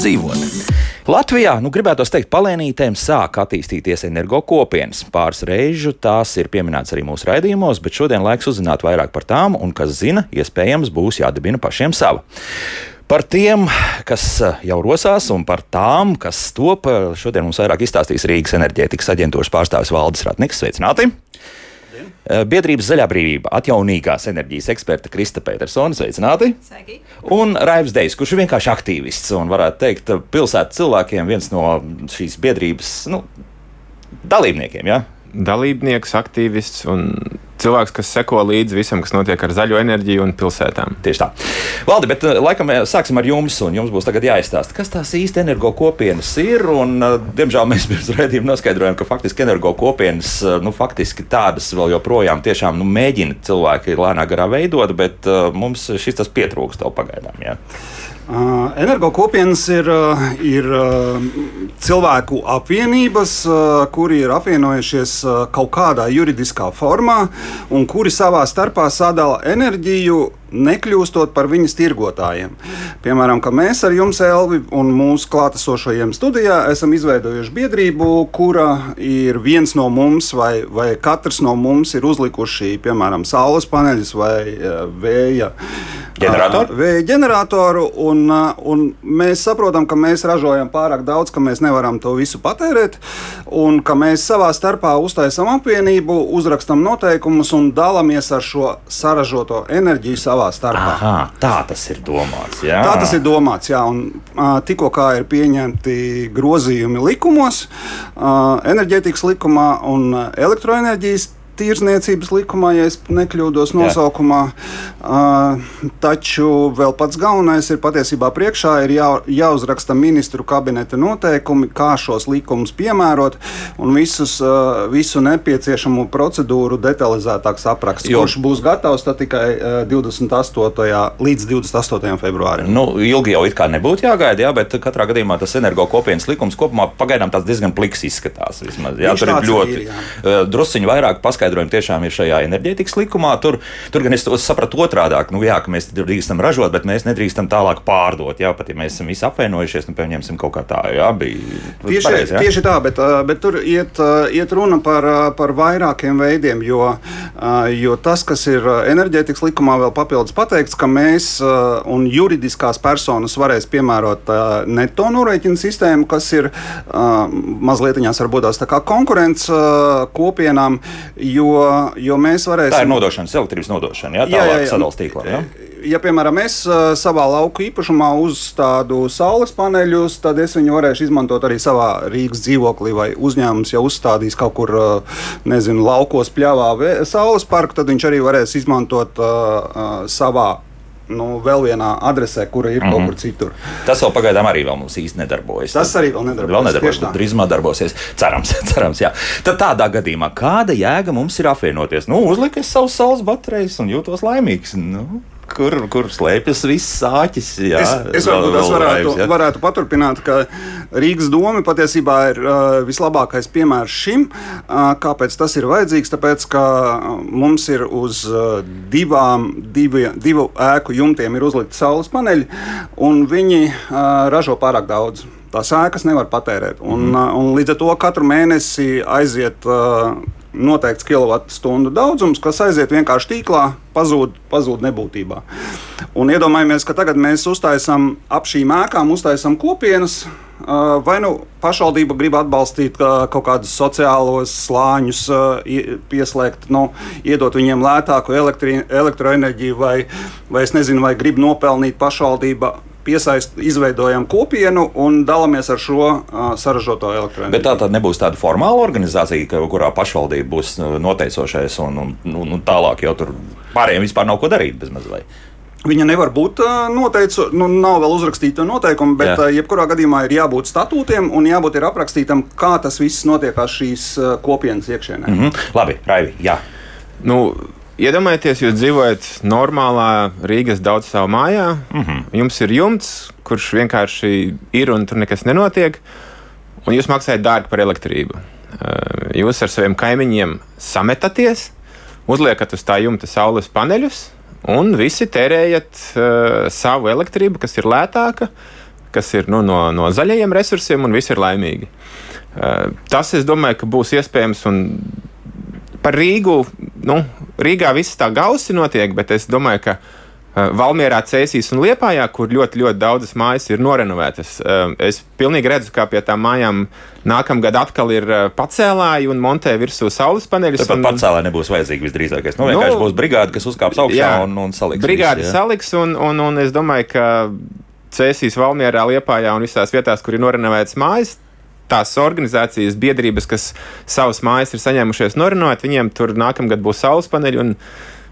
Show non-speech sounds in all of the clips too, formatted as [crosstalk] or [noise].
dzīvot. Latvijā, nu, gribētu teikt, palēnītēm sāk attīstīties energokopienas. Pāris reižu tās ir pieminētas arī mūsu raidījumos, bet šodien laiks uzzināt vairāk par tām, un kas zina, iespējams, būs jādibina pašiem sava. Par tiem, kas jau rosās, un par tām, kas top, šodien mums vairāk izstāstīs Rīgas enerģētikas aģentūras pārstāvis Valdis Ratniks. Sveicināti! Eh, biedrības Zaļā brīvība, atjaunīgās enerģijas eksperta Krista Petersona, sveicināti. Sveiki. Un Raivs Dejs, kurš ir vienkārši aktīvists un varētu teikt, pilsētas cilvēkiem viens no šīs biedrības nu, dalībniekiem. Ja? Dalībnieks, aktīvists un cilvēks, kas seko līdzi visam, kas notiek ar zaļo enerģiju un pilsētām. Tieši tā. Valdi, bet eh, laikam eh, sāksim ar jums, un jums būs jāizstāsta, kas tās īsti energo kopienas ir. Un, eh, diemžēl mēs [laughs] pirms redzējuma noskaidrojām, ka faktiski energo kopienas, nu, faktiski tādas vēl joprojām tiešām nu, mēģina cilvēki lēnā garā veidot, bet mums šis tas pietrūkst vēl pagaidām. Jā. Uh, Energokopienas ir, ir cilvēku apvienības, kuri ir apvienojušies kaut kādā juridiskā formā un kuri savā starpā sadala enerģiju nekļūstot par viņas tirgotājiem. Piemēram, mēs ar jums, Elvi, un mūsu klātesošajiem studijā esam izveidojuši biedrību, kura ir viens no mums, vai, vai katrs no mums ir uzlikuši, piemēram, saules paneļus vai uh, vēja ģeneratoru. Vēja ģeneratoru un, un mēs saprotam, ka mēs ražojam pārāk daudz, ka mēs nevaram to visu patērēt, un ka mēs savā starpā uztaisām apvienību, uzrakstam noteikumus un dalāmies ar šo saražoto enerģiju savā savā starpā. Aha, tā tas ir domāts. Jā. Tā tas ir domāts, jā. Un, tikko kā ir pieņemti grozījumi likumos, enerģētikas likumā un elektroenerģijas tirzniecības likumā, ja nekļūdos nosaukumā. Uh, taču vēl pats galvenais ir patiesībā priekšā ir jā, jāuzraksta ministru kabineta noteikumi, kā šos likumus piemērot un visus, uh, visu nepieciešamo procedūru detalizētāks apraksts. Jo, kurš būs gatavs tikai uh, 28. līdz 28. februārim. Nu, ilgi jau it kā nebūtu jāgaida, jā, bet katrā gadījumā tas energo kopienas likums kopumā pagaidām tāds diezgan pliks izskatās. Vismaz, jā, tur ir ļoti ir, drusciņi vairāk paskaidrot paskaidrojumi tiešām ir šajā enerģētikas likumā. Tur, tur gan es sapratu otrādi, nu, jā, ka mēs drīkstam ražot, bet mēs nedrīkstam tālāk pārdot. Jā, pat ja mēs esam visi apvienojušies, nu, pieņemsim kaut kā tā. Jā, bija tieši, pareiz, jā? tieši tā, bet, bet tur iet, iet runa par, par vairākiem veidiem, jo, jo tas, kas ir enerģētikas likumā, vēl papildus pateikts, ka mēs un juridiskās personas varēs piemērot neto norēķinu sistēmu, kas ir mazliet varbūt tās tā kā konkurence kopienām, jo, jo mēs varēsim. Tā ir nodošanas, elektrības nodošana, jā, jā, jā, jā. sadalījuma tīklā. Jā? ja, piemēram, es savā lauku īpašumā uzstādu saules paneļus, tad es viņu varēšu izmantot arī savā Rīgas dzīvoklī, vai uzņēmums jau uzstādīs kaut kur, nezinu, laukos pļāvā saules parku, tad viņš arī varēs izmantot uh, savā nu, vēl vienā adresē, kura ir mm -hmm. kaut mhm. kur citur. Tas vēl pagaidām arī vēl mums īsti nedarbojas. Tas arī vēl nedarbojas. Vēl nedarbojas drīzumā darbosies. Cerams, [laughs] cerams, jā. Tad tādā gadījumā, kāda jēga mums ir apvienoties? Nu, uzliek es savus saules baterijas un jūtos laimīgs. Nu kur, kur slēpjas viss sāķis. Jā, es, es varbūt tas varētu, vairs, varētu paturpināt, ka Rīgas doma patiesībā ir uh, vislabākais piemērs šim. Uh, kāpēc tas ir vajadzīgs? Tāpēc, ka mums ir uz uh, divām, divi, divu ēku jumtiem ir uzlikti saules paneļi, un viņi uh, ražo pārāk daudz. Tās ēkas nevar patērēt. Un, mm. uh, un līdz ar to katru mēnesi aiziet. Uh, noteikts kilovatstundu daudzums, kas aiziet vienkārši tīklā, pazūd, pazūd nebūtībā. Un iedomājamies, ka tagad mēs uztaisām ap šīm ēkām, uztaisām kopienas. Vai nu pašvaldība grib atbalstīt kaut kādus sociālos slāņus, pieslēgt, nu, iedot viņiem lētāku elektri, elektroenerģiju, vai, vai es nezinu, vai grib nopelnīt pašvaldība piesaist, izveidojam kopienu un dalāmies ar šo uh, saražoto elektroenerģiju. Bet tā tad nebūs tāda formāla organizācija, kurā pašvaldība būs noteicošais un, un, un, un tālāk jau tur pārējiem vispār nav ko darīt bez mazliet. Viņa nevar būt noteicu, nu, nav vēl uzrakstīta noteikuma, bet Jā. jebkurā gadījumā ir jābūt statūtiem un jābūt aprakstītam, kā tas viss notiekās šīs kopienas iekšienē. Mm -hmm. Labi, Raivi, jā. Nu, Iedomājieties, jūs dzīvojat normālā Rīgas daudzstāvu mājā. Mm -hmm. Jums ir jumts, kurš vienkārši ir un tur nekas nenotiek, un jūs maksājat dārgi par elektrību. Eh, jūs ar saviem kaimiņiem sametaties, uzliekat uz tā jumta saules paneļus, un visi tērējat uh, savu elektrību, kas ir lētāka. kas ir nu, no, no zaļajiem resursiem, un viss ir laimīgi. Uh, tas, es domāju, ka būs iespējams. Par Rīgu, nu, Rīgā viss tā gausi notiek, bet es domāju, ka uh, Valmjerā, Cēsīs un Liepājā, kur ļoti, ļoti daudzas mājas ir norenovētas. Uh, es pilnīgi redzu, kā pie tām mājām nākamgad atkal ir pacēlāji un montē virsū saules paneļus. Tāpat un... pacēlāji nebūs vajadzīgi visdrīzākais. Nu, vienkārši nu, būs brigāde, kas uzkāps augšā jā, un, un saliks. Brigāde visu, saliks un, un, un es domāju, ka Cēsīs, Valmjerā, Liepājā un visās vietās, kur ir norenovētas mājas, tās organizācijas, biedrības, kas savas mājas ir saņēmušies norinot, viņiem tur nākamgad būs saules paneļi.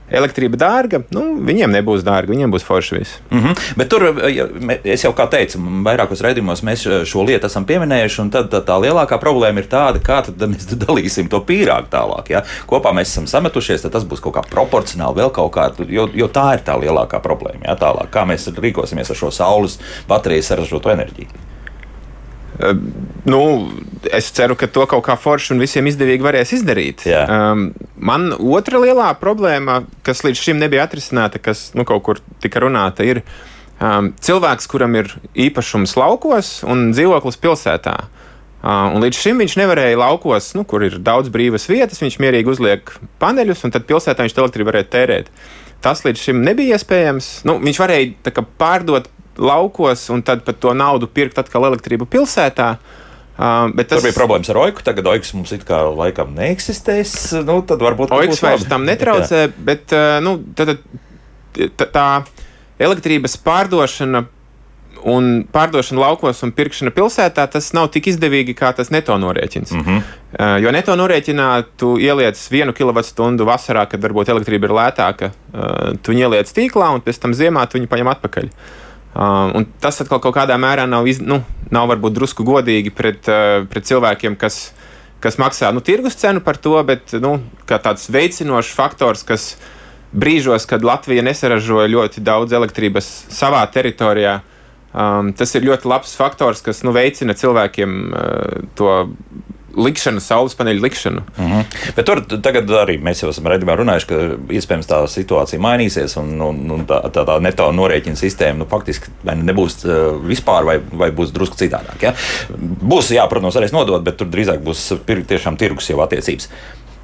Elektrība dārga, nu, viņiem nebūs dārga, viņiem būs forši viss. Mm -hmm. Bet tur, ja, es jau kā teicu, vairākos raidījumos mēs šo lietu esam pieminējuši, un tad tā, tā lielākā problēma ir tāda, kā mēs dalīsim to pīrāgu tālāk. Ja? Kopā mēs esam sametušies, tad tas būs kaut kā proporcionāli, vēl kaut kā, jo, jo tā ir tā lielākā problēma. Ja? Tālāk, kā mēs rīkosimies ar šo saules baterijas saražoto enerģiju. Nu, es ceru, ka to kaut kā forši un visiem izdevīgi varēs izdarīt. Jā. Um, man otra lielā problēma, kas līdz šim nebija atrisināta, kas nu, kaut kur tika runāta, ir um, cilvēks, kuram ir īpašums laukos un dzīvoklis pilsētā. Uh, un līdz šim viņš nevarēja laukos, nu, kur ir daudz brīvas vietas, viņš mierīgi uzliek paneļus, un tad pilsētā viņš elektrību varēja tērēt. Tas līdz šim nebija iespējams. Nu, viņš varēja kā, pārdot laukos un tad par to naudu pirkt atkal elektrību pilsētā. Uh, tas Tur bija problēmas ar oiku. Tagad oiks mums it kā laikam neeksistēs. Nu, tad varbūt oiks vairs tam netraucē, Jā. bet uh, nu, tad, tā, tā elektrības pārdošana un pārdošana laukos un pirkšana pilsētā, tas nav tik izdevīgi kā tas neto norēķins. Mm -hmm. uh, jo neto norēķinā tu ieliec vienu kilovatstundu vasarā, kad varbūt elektrība ir lētāka, uh, tu ieliec tīklā un pēc tam ziemā tu viņu paņem atpakaļ. Uh, Uh, tas atkal kaut kādā mērā nav, iz, nu, nav varbūt drusku godīgi pret, uh, pret cilvēkiem, kas, kas maksā nu, tirgus cenu par to, bet nu, tāds veicinošs faktors, kas brīžos, kad Latvija nesaražoja ļoti daudz elektrības savā teritorijā, um, tas ir ļoti labs faktors, kas nu, veicina cilvēkiem uh, to likšanu, saules paneļu likšanu. Mm -hmm. Bet tur arī mēs jau esam runājuši, ka iespējams tā situācija mainīsies un, un, un tā, tā, tā neto norēķina sistēma nu, faktiski nebūs uh, vispār vai, vai būs drusku citādāk. Ja? Būs, jā, protams, arī nodot, bet tur drīzāk būs tiešām tirgus jau attiecības.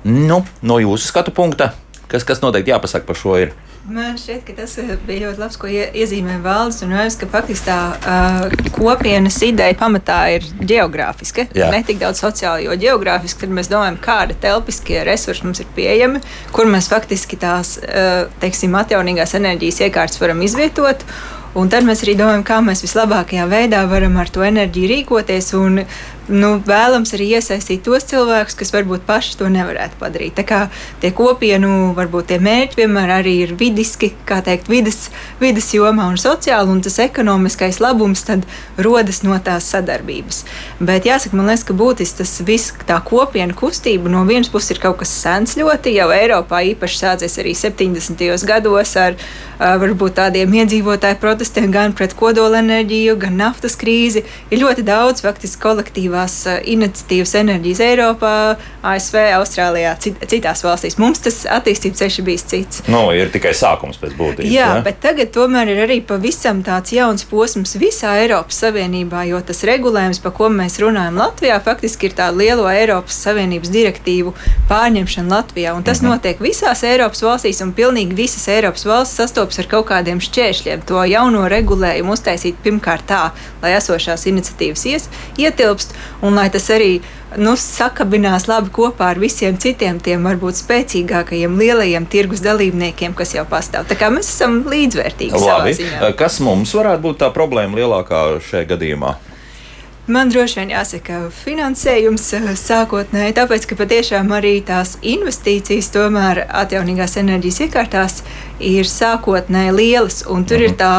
Nu, no jūsu skatu punkta, kas, kas noteikti jāpasaka par šo ir? Man šķiet, ka tas eh, bija ļoti labs, ko iezīmē valdes. Un es, ka faktiski tā uh, kopienas ideja pamatā ir geogrāfiska, Jā. ne tik daudz sociāla, jo geogrāfiski tad mēs domājam, kāda telpiskie resursi mums ir pieejami, kur mēs faktiski tās, uh, teiksim, atjaunīgās enerģijas iekārtas varam izvietot. Un tad mēs arī domājam, kā mēs vislabākajā veidā varam ar to enerģiju rīkoties. Un, nu, vēlams arī iesaistīt tos cilvēkus, kas varbūt paši to nevarētu padarīt. Tā kā tie kopienu, varbūt tie mērķi vienmēr arī ir vidiski, kā teikt, vidas, vidas jomā un sociāli, un tas ekonomiskais labums tad rodas no tās sadarbības. Bet jāsaka, man liekas, ka būtiski tas viss, tā kopienu kustība no vienas puses ir kaut kas sens ļoti, jau Eiropā īpaši sācies arī 70. gados ar varbūt tādiem iedzīvotāju protestiem gan pret kodolenerģiju, gan naftas krīzi. Ir ļoti daudz faktiski kolektīvu kolektīvās eh, iniciatīvas enerģijas Eiropā, ASV, Austrālijā, cit, citās valstīs. Mums tas attīstības ceļš ir bijis cits. Nu, ir tikai sākums pēc būtības. Jā, ja? bet tagad tomēr ir arī pavisam tāds jauns posms visā Eiropas Savienībā, jo tas regulējums, par ko mēs runājam Latvijā, faktiski ir tā lielo Eiropas Savienības direktīvu pārņemšana Latvijā. Un tas mhm. notiek visās Eiropas valstīs, un pilnīgi visas Eiropas valstis sastopas ar kaut kādiem šķēršļiem. To jauno regulējumu uztaisīt pirmkārt tā, lai esošās iniciatīvas ies, ietilpst, un lai tas arī nu, sakabinās labi kopā ar visiem citiem tiem varbūt spēcīgākajiem, lielajiem tirgus dalībniekiem, kas jau pastāv. Tā kā mēs esam līdzvērtīgi. Labi. Kas mums varētu būt tā problēma lielākā šajā gadījumā? Man droši vien jāsaka, finansējums eh, sākotnēji, tāpēc ka patiešām arī tās investīcijas tomēr atjaunīgās enerģijas iekārtās ir sākotnēji lielas, un tur mhm. ir tā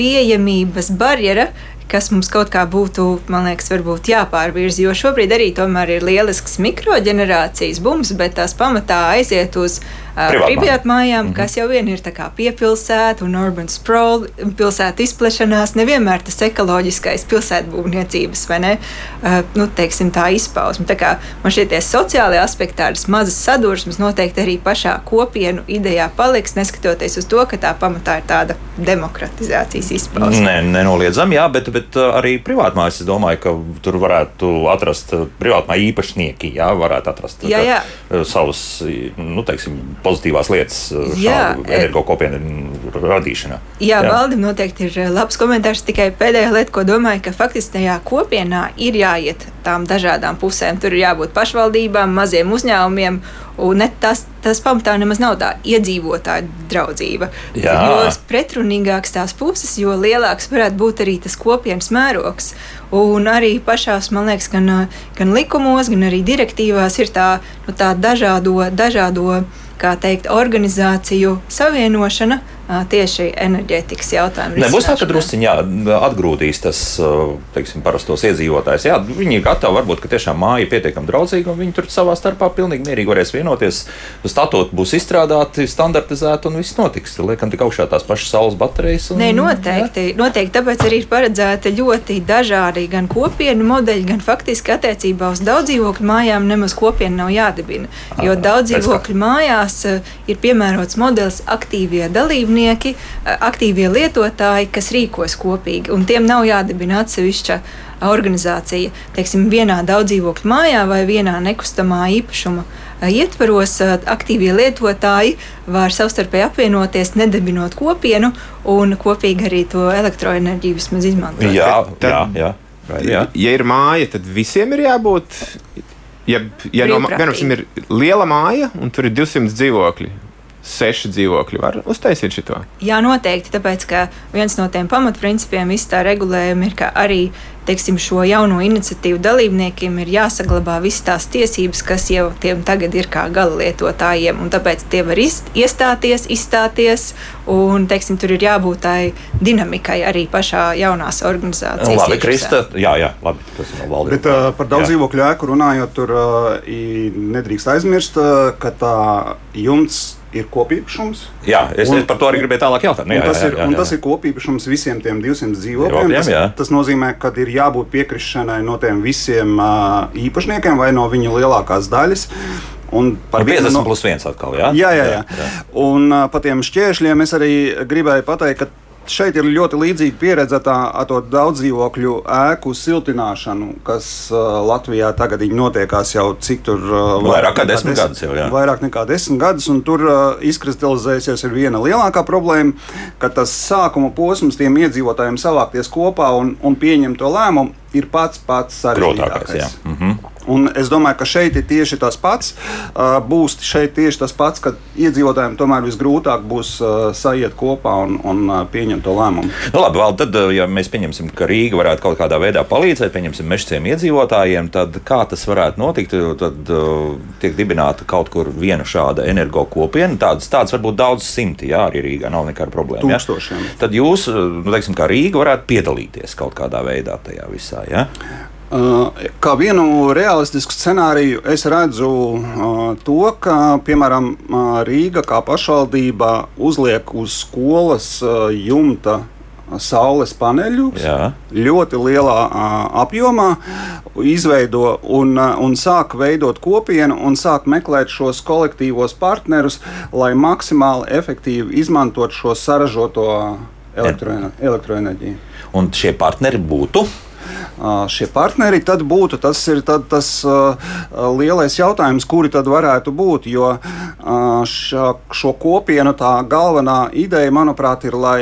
pieejamības barjera, kas mums kaut kā būtu, man liekas, varbūt jāpārvirza. Jo šobrīd arī tomēr ir lielisks mikroģenerācijas bums, bet tās pamatā aiziet uz privātmājām, mm -hmm. kas jau vien ir piepilsēta un urban sprawl, pilsētu izplešanās, nevienmēr tas ekoloģiskais pilsētbūvniecības vai ne, uh, nu, teiksim, tā izpausme. Tā kā man šie tie sociālie aspekti, tādas mazas sadursmes noteikti arī pašā kopienu idejā paliks, neskatoties uz to, ka tā pamatā ir tāda demokratizācijas izpausme. Nē, nenoliedzami, jā, bet, bet arī privātmājas, es domāju, ka tur varētu atrast privātmāju īpašnieki, jā, varētu atrast jā, jā. Savus, nu, teiksim, pozitīvās lietas energokopienu radīšanā. Jā, jā. Valdim noteikti ir labs komentārs. Tikai pēdējā lieta, ko domāju, ka faktiski tajā kopienā ir jāiet tām dažādām pusēm. Tur ir jābūt pašvaldībām, maziem uzņēmumiem. Un tas, tas pamatā nemaz nav tā iedzīvotāja draudzība. Jā. Jo pretrunīgāks tās puses, jo lielāks varētu būt arī tas kopienas mērogs. Un arī pašās, man liekas, gan, gan likumos, gan arī direktīvās ir tā, nu, tā dažādo, dažādo teikt, organizāciju savienošana tieši enerģētikas jautājumu. Nebūs tā, ka drusciņā atgrūdīs tas, teiksim, parastos iedzīvotājus. Jā, viņi ir gatavi, varbūt, ka tiešām māja ir pietiekami draudzīga, un viņi tur savā starpā pilnīgi mierīgi varēs vienoties. Statūti būs izstrādāti, standartizēti, un viss notiks. Liekam tik augšā tās pašas saules baterijas. Un, Nē, noteikti, jā. noteikti. Tāpēc arī ir paredzēta ļoti dažādi gan kopienu modeļi, gan faktiski attiecībā uz daudzdzīvokļu mājām nemaz kopiena nav jādibina. Jo daudzdzīvokļu mājās ir piemērots modelis aktīvie dalībnieki dalībnieki, eh, aktīvie lietotāji, kas rīkojas kopīgi, un tiem nav jādibina atsevišķa organizācija. Teiksim, vienā daudzdzīvokļu mājā vai vienā nekustamā īpašuma eh, ietvaros eh, aktīvie lietotāji var savstarpēji apvienoties, nedibinot kopienu un kopīgi arī to elektroenerģiju vismaz izmantot. Jā, jā, jā. Vai, jā. Ja ir māja, tad visiem ir jābūt. Ja, ja no, piemēram, ir liela māja un tur ir 200 dzīvokļi, seši dzīvokļi var uztaisīt šo? Jā, noteikti. Tāpēc viens no tiem pamatprincipiem visā regulējumā ir, ka arī teiksim, šo jauno iniciatīvu dalībniekiem ir jāsaglabā visas tās tiesības, kas jau tiem tagad ir kā gala lietotājiem. Tāpēc tie var iestāties, izstāties, un teiksim, tur ir jābūt tai dinamikai arī pašā jaunās organizācijas. Labi, Krista, jā, jā, labi, tas ir valdības. Bet uh, par daudz dzīvokļu ēku runājot, tur uh, nedrīkst aizmirst, uh, ka tā jumts ir kopīpašums. Jā, es, un, es par to arī gribēju tālāk jautāt. Nu, jā, tas, jā, jā, jā, ir, tas ir kopīpašums visiem tiem 200 dzīvokļiem. Tas, tas nozīmē, ka ir jābūt piekrišanai no tiem visiem uh, īpašniekiem vai no viņu lielākās daļas. Un par 50 no... plus 1 atkal. Jā, jā, jā. jā. jā. Un uh, par tiem šķēršļiem es arī gribēju pateikt, ka šeit ir ļoti līdzīga pieredze ar to daudzdzīvokļu ēku siltināšanu, kas uh, Latvijā tagad notiekās jau cik tur uh, vairāk nekā desmit gadus. Jau, jā. vairāk nekā desmit gadus, un tur uh, izkristalizējusies viena lielākā problēma, ka tas sākuma posms tiem iedzīvotājiem savākties kopā un, un pieņemt to lēmumu ir pats pats sarežģītākais. Mm -hmm. Un es domāju, ka šeit ir tieši tas pats. Būs šeit tieši tas pats, ka iedzīvotājiem tomēr visgrūtāk būs sajiet kopā un, un pieņemt to lēmumu. Nu, labi, vēl tad, ja mēs pieņemsim, ka Rīga varētu kaut kādā veidā palīdzēt, pieņemsim mežciem iedzīvotājiem, tad kā tas varētu notikt? Tad tiek dibināta kaut kur viena šāda energo kopiena. Tādas, tādas varbūt daudz simti, jā, arī Rīgā nav nekāda problēma. Tūkstošiem. Ja? Tad jūs, nu, teiksim, kā Rīga varētu piedalīties kaut kādā veidā tajā visā. Ja? Uh, kā vienu realistisku scenāriju es redzu uh, to, ka piemēram uh, Rīga kā pašvaldība uzliek uz skolas jumta saules paneļus Jā. ļoti lielā uh, apjomā, izveido un, uh, un sāk veidot kopienu un sāk meklēt šos kolektīvos partnerus, lai maksimāli efektīvi izmantot šo saražoto elektroenerģiju. Un šie partneri būtu? Šie partneri, tad būtu tas, ir, tad, tas lielais jautājums, kuri tad varētu būt. Jo šo kopienu tā galvenā ideja, manuprāt, ir, lai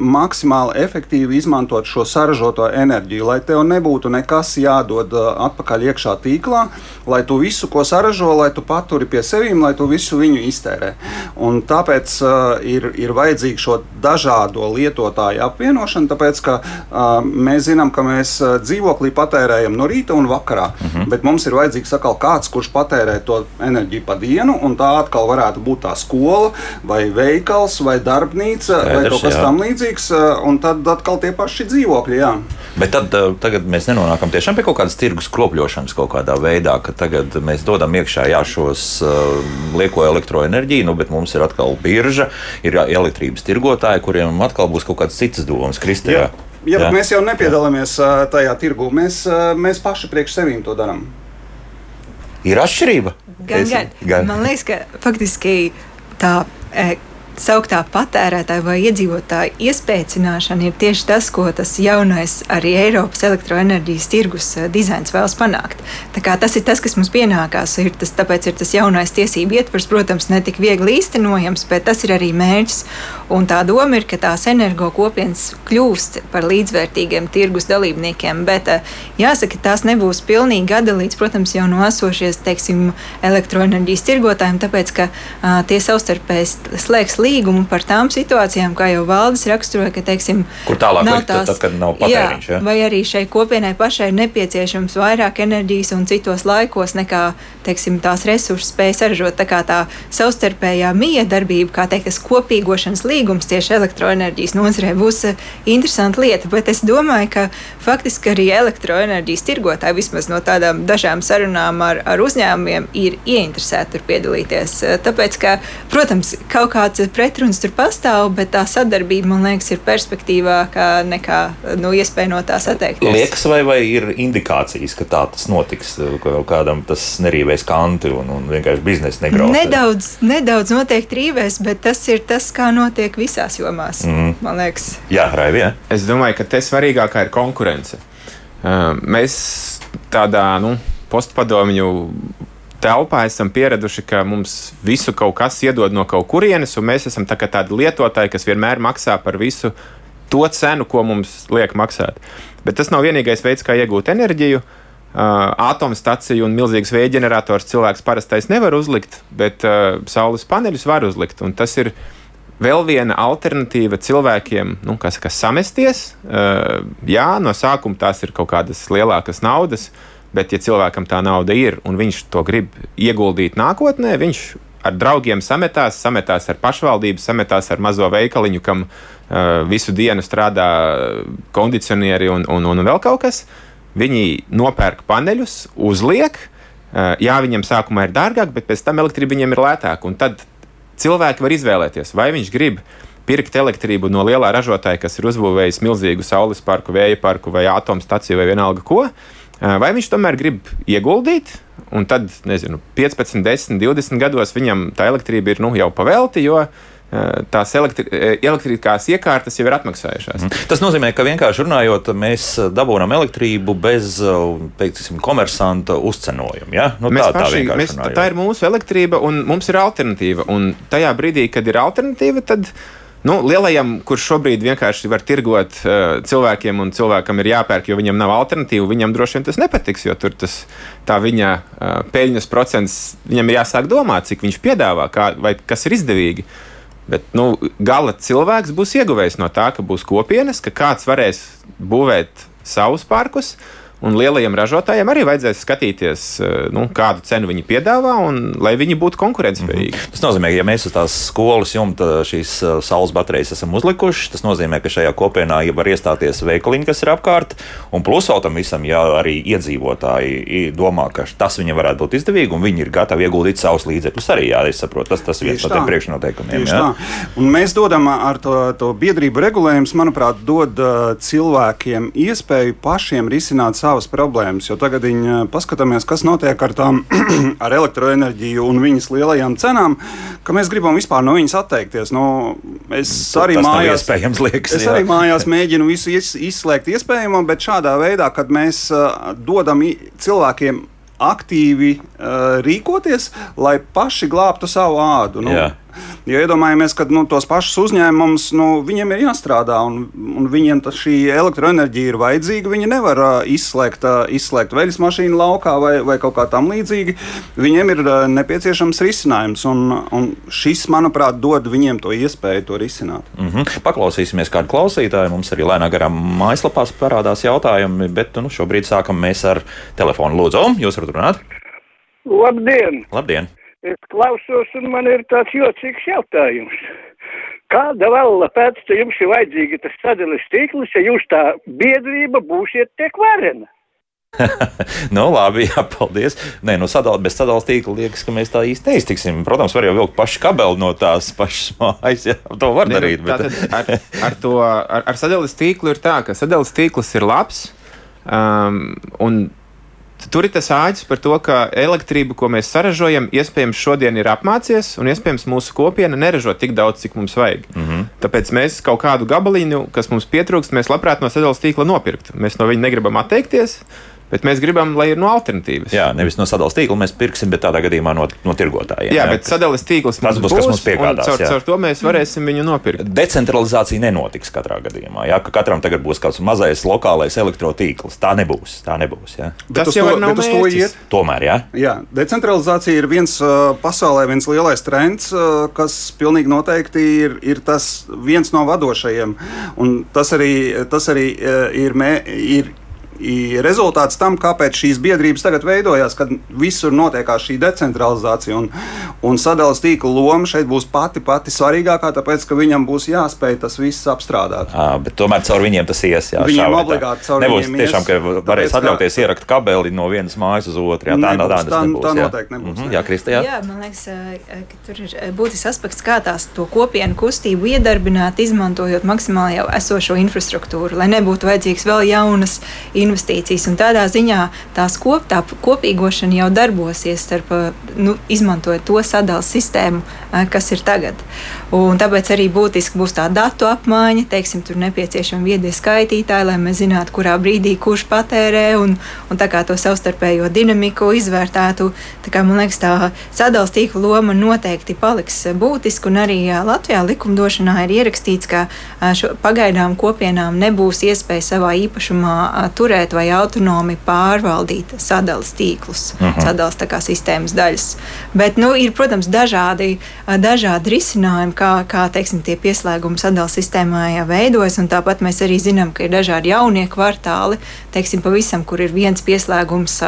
maksimāli efektīvi izmantot šo saražoto enerģiju, lai tev nebūtu nekas jādod uh, atpakaļ iekšā tīklā, lai tu visu, ko saražo, lai tu paturi pie sevis, lai tu visu viņu iztērē. Un tāpēc uh, ir, ir vajadzīga šo dažādo lietotāju apvienošana, tāpēc ka uh, mēs zinām, ka mēs uh, dzīvoklī patērējam no rīta un vakarā, uh mhm. -huh. bet mums ir vajadzīgs atkal kāds, kurš patērē to enerģiju pa dienu, un tā atkal varētu būt tā skola vai veikals vai darbnīca Skaidrs, vai kaut kas tam līdzīgs vajadzīgs, un tad atkal tie paši dzīvokļi. Jā. Bet tad, tagad mēs nenonākam tiešām pie kaut kādas tirgus kropļošanas kaut kādā veidā, ka tagad mēs dodam iekšā jā, šos uh, lieko elektroenerģiju, nu, bet mums ir atkal birža, ir elektrības tirgotāji, kuriem atkal būs kaut kādas citas domas. Kristē, jā. Jā, jā. mēs jau nepiedalāmies tajā tirgū. Mēs, mēs paši priekš sevīm to darām. Ir atšķirība. Gan, es, gan. gan. Man liekas, ka faktiski tā. E, sauktā patērētāja vai iedzīvotāja iespēcināšana ir tieši tas, ko tas jaunais arī Eiropas elektroenerģijas tirgus eh, dizains vēlas panākt. Tas ir tas, kas mums pienākās. Ir tas, tāpēc ir tas jaunais tiesību ietvers, protams, ne tik viegli īstenojams, bet tas ir arī mērķis. Un tā doma ir, ka tās energo kopienas kļūst par līdzvērtīgiem tirgus dalībniekiem, bet eh, jāsaka, tās nebūs pilnīgi atdalīts, protams, jau no esošies, teiksim, elektroenerģijas tirgotājiem, tāpēc, ka uh, tie savstarpēji slēgs līdzekļus līgumu par tām situācijām, kā jau valdes raksturoja, ka, teiksim, kur tālāk nav tās, tad, kad nav patēriņš. Jā, ja? Vai arī šai kopienai pašai ir nepieciešams vairāk enerģijas un citos laikos nekā, teiksim, tās resursus spēj saražot. Tā kā tā savstarpējā miedarbība, kā teikt, tas kopīgošanas līgums tieši elektroenerģijas nozarē būs eh, interesanta lieta, bet es domāju, ka faktiski arī elektroenerģijas tirgotāji vismaz no tādām dažām sarunām ar, ar uzņēmumiem ir ieinteresēti tur piedalīties. Eh, tāpēc, ka, protams, kaut kāds pretruns tur pastāv, bet tā sadarbība, man liekas, ir perspektīvākā nekā nu, iespēja no tās atteikties. Liekas, vai, vai ir indikācijas, ka tā tas notiks, ka kādam tas nerīvēs kanti un, un vienkārši biznesa negraus? Nedaudz, nedaudz noteikti rīvēs, bet tas ir tas, kā notiek visās jomās, mm. man liekas. Jā, Raivi, jā. Es domāju, ka te svarīgākā ir konkurence. Mēs tādā, nu, postpadomju telpā esam pieraduši, ka mums visu kaut kas iedod no kaut kurienes, un mēs esam tā tādi lietotāji, kas vienmēr maksā par visu to cenu, ko mums liek maksāt. Bet tas nav vienīgais veids, kā iegūt enerģiju. Uh, atomstaciju un milzīgas vēja ģenerators cilvēks parastais nevar uzlikt, bet uh, saules paneļus var uzlikt. Tas ir vēl viena alternatīva cilvēkiem, nu, kas saka, samesties. Uh, jā, no sākuma tās ir kaut kādas lielākas naudas, uh, Bet, ja cilvēkam tā nauda ir un viņš to grib ieguldīt nākotnē, viņš ar draugiem sametās, sametās ar pašvaldību, sametās ar mazo veikaliņu, kam uh, visu dienu strādā kondicionieri un, un, un vēl kaut kas. Viņi nopērk paneļus, uzliek. Uh, jā, viņam sākumā ir dārgāk, bet pēc tam elektrība viņiem ir lētāka. Un tad cilvēki var izvēlēties, vai viņš grib pirkt elektrību no lielā ražotāja, kas ir uzbūvējis milzīgu saules parku, vēja parku vai atomstaciju vai vienalga ko. Uh, Vai viņš tomēr grib ieguldīt, un tad, nezinu, 15, 10, 20 gados viņam tā elektrība ir nu, jau pavelti, jo tās elektri elektriskās iekārtas jau ir atmaksājušās. Mm. Tas nozīmē, ka vienkārši runājot, mēs dabūjam elektrību bez teiksim, komersanta uzcenojuma. Ja? Nu, mēs tā, paši, tā, mēs, tā ir mūsu elektrība, un mums ir alternatīva. Un tajā brīdī, kad ir alternatīva, tad Nu, lielajam, kurš šobrīd vienkārši var tirgot uh, cilvēkiem, un cilvēkam ir jāpērk, jo viņam nav alternatīvu, viņam droši vien tas nepatiks, jo tur tas, viņa uh, peļņas procents, viņam ir jāsāk domāt, cik viņš piedāvā, kā, vai kas ir izdevīgi. Bet nu, gala cilvēks būs ieguvējis no tā, ka būs kopienas, ka kāds varēs būvēt savus parkus, uh, Un lielajiem ražotājiem arī vajadzēs skatīties, eh, nu, kādu cenu viņi piedāvā, un lai viņi būtu konkurētspējīgi. Mm -hmm. Tas nozīmē, ka, ja mēs uz tās skolas jumta šīs eh, saules baterijas esam uzlikuši, tas nozīmē, ka šajā kopienā var iestāties veikaliņi, kas ir apkārt. Un plus vēl tam visam, ja arī iedzīvotāji domā, ka tas viņiem varētu būt izdevīgi, un viņi ir gatavi ieguldīt savus līdzekļus arī, jā, es saprotu, tas, tas viens no tiem priekšnoteikumiem. Mēs dodam ar to, to biedrību regulējumus, manuprāt, dod cilvēkiem iespēju pašiem risināt savu savas problēmas. Jo tagad viņi eh, paskatāmies, kas notiek ar tām [clears throat] ar elektroenerģiju un viņas lielajām cenām, ka mēs gribam vispār no viņas atteikties. Nu, es nu, arī mājās, liekas, es arī mājās mēģinu visu izslēgt iespējamo, bet šādā veidā, kad mēs uh, dodam cilvēkiem aktīvi uh, rīkoties, lai paši glābtu savu ādu. Nu, Jā. Jo iedomājamies, ka nu, tos pašus uzņēmumus nu, viņiem ir jāstrādā, un, un viņiem šī elektroenerģija ir vajadzīga. Viņi nevar uh, izslēgt, uh, izslēgt veļas mašīnu laukā vai, vai kaut kā tam līdzīga. Viņiem ir uh, nepieciešams risinājums, un, un šis, manuprāt, dod viņiem to iespēju to risināt. Mm -hmm. Paklausīsimies kādu klausītāju. Mums arī lēnā garā mājaslapā parādās jautājumi, bet nu, šobrīd sākam mēs ar telefonu. Lūdzu, jūs varat runāt? Labdien! Labdien. Es klausos, un man ir tāds jocīgs jautājums. Kāda vēl pēc tam jums ir vajadzīga tas sadales tīkls, ja jūs tā biedrība būsiet tiek varena? [laughs] nu, labi, [laughs] jā, paldies. Nē, no sadal, bez sadalījuma tīkla liekas, ka mēs tā īsti neiztiksim. Protams, var jau vilkt pašu kabeli no tās pašas [laughs] mājas. Jā, to var ne, nu, darīt. Bet... ar, ar, to, ar, ar sadalījuma tīklu ir tā, ka sadalījuma tīkls ir labs. Um, un Tur ir tas āķis par to, ka elektrība, ko mēs saražojam, iespējams šodien ir apmācies, un iespējams mūsu kopiena neražo tik daudz, cik mums vajag. Mm -hmm. Tāpēc mēs kaut kādu gabaliņu, kas mums pietrūkst, mēs labprāt no sadalījuma tīkla nopirkt. Mēs no viņa negribam atteikties. Bet mēs gribam, lai ir no alternatīvas. Jā, nevis no sadalījuma tīkla mēs pirksim, bet tādā gadījumā no, no tirgotājiem. Jā, jā bet sadalījuma tīkls tas būs, kas mums piegādās. Caur, caur to mēs varēsim viņu nopirkt. Decentralizācija nenotiks katrā gadījumā. Jā, ka katram tagad būs kāds mazais lokālais elektrotīkls. Tā nebūs. Tā nebūs jā. Bet tas jau to, nav uz to iet. Tomēr, jā. jā. Decentralizācija ir viens uh, pasaulē viens lielais trends, uh, kas pilnīgi noteikti ir, ir tas viens no vadošajiem. Un tas arī, tas arī uh, ir, mē, ir rezultāts tam, kāpēc šīs biedrības tagad veidojās, kad visur notiekās šī decentralizācija. Un, un sadalījuma tīkla loma šeit būs pati pati svarīgākā, tāpēc ka viņam būs jāspēj tas viss apstrādāt. À, bet tomēr caur viņiem tas ies. Jā, viņiem šā, obligāti caur nebūs viņiem tiešām, ka varēs atļauties kā... ierakt kabeli no vienas mājas uz otru. Jā, tā, nebūs, tā, tā, nebūs, tā noteikti nebūs. Mm -hmm, jā, Kristē, jā. jā, man liekas, ka tur ir būtisks aspekts, kā tās to kopienu kustību iedarbināt, izmantojot maksimāli jau esošo infrastruktūru, lai nebūtu vajadzīgs vēl jaunas investīcijas. Un tādā ziņā tās kop, tā kopīgošana jau darbosies, starp, nu, izmantojot to sadalījuma sistēmu, kas ir tagad. Un tāpēc arī būtiski būs tā datu apmaiņa, teiksim, tur nepieciešami viedie skaitītāji, lai mēs zinātu, kurā brīdī kurš patērē un, un tā kā to savstarpējo dinamiku izvērtētu. Kā, man liekas, tā sadalījuma tīkla loma noteikti paliks būtiska, un arī Latvijā likumdošanā ir ierakstīts, ka šo, pagaidām kopienām nebūs iespēja savā īpašumā turēt vai autonomi pārvaldīt sadalījuma tīklus, uh mhm. -huh. sadalījuma sistēmas daļas. Bet, nu, ir, protams, dažādi, dažādi risinājumi kā, kā teiksim, tie pieslēgumi sadalījuma sistēmā veidojas. Tāpat mēs arī zinām, ka ir dažādi jaunie kvartāli, teiksim, pavisam, kur ir viens pieslēgums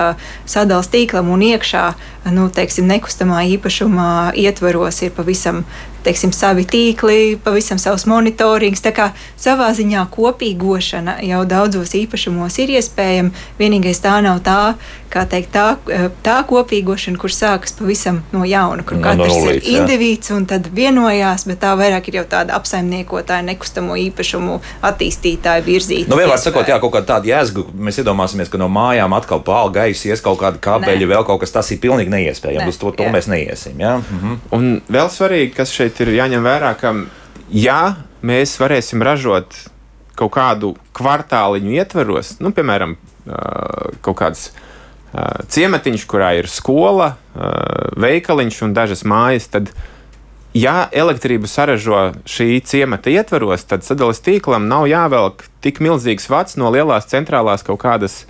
sadalījuma tīklam un iekšā nu, teiksim, nekustamā īpašumā ietvaros ir pavisam teiksim, savi tīkli, pavisam savs monitorings. Tā kā savā ziņā kopīgošana jau daudzos īpašumos ir iespējama. Vienīgais tā nav tā, kā teikt, tā, tā kopīgošana, kur sākas pavisam no jauna, kur no, katrs no līdz, ir indivīds un tad vienojās, bet tā vairāk ir jau tāda apsaimniekotāja, nekustamo īpašumu attīstītāja virzīta. Nu, vienmēr sakot, jā, kaut kāda tāda jēzga, mēs iedomāsimies, ka no mājām atkal pāri gaisa ies kaut kāda kabeļa, vēl kaut kas tas ir pilnīgi neiespējams. Ne, Uz to, to jā. mēs neiesim. Jā? Mhm. Un vēl svarīgi, kas šeit ir jāņem vērā, ka ja mēs varēsim ražot kaut kādu kvartāliņu ietveros, nu, piemēram, kaut kādas ciematiņš, kurā ir skola, veikaliņš un dažas mājas, tad, ja elektrību saražo šī ciemata ietvaros, tad sadales tīklam nav jāvelk tik milzīgs vats no lielās centrālās kaut kādas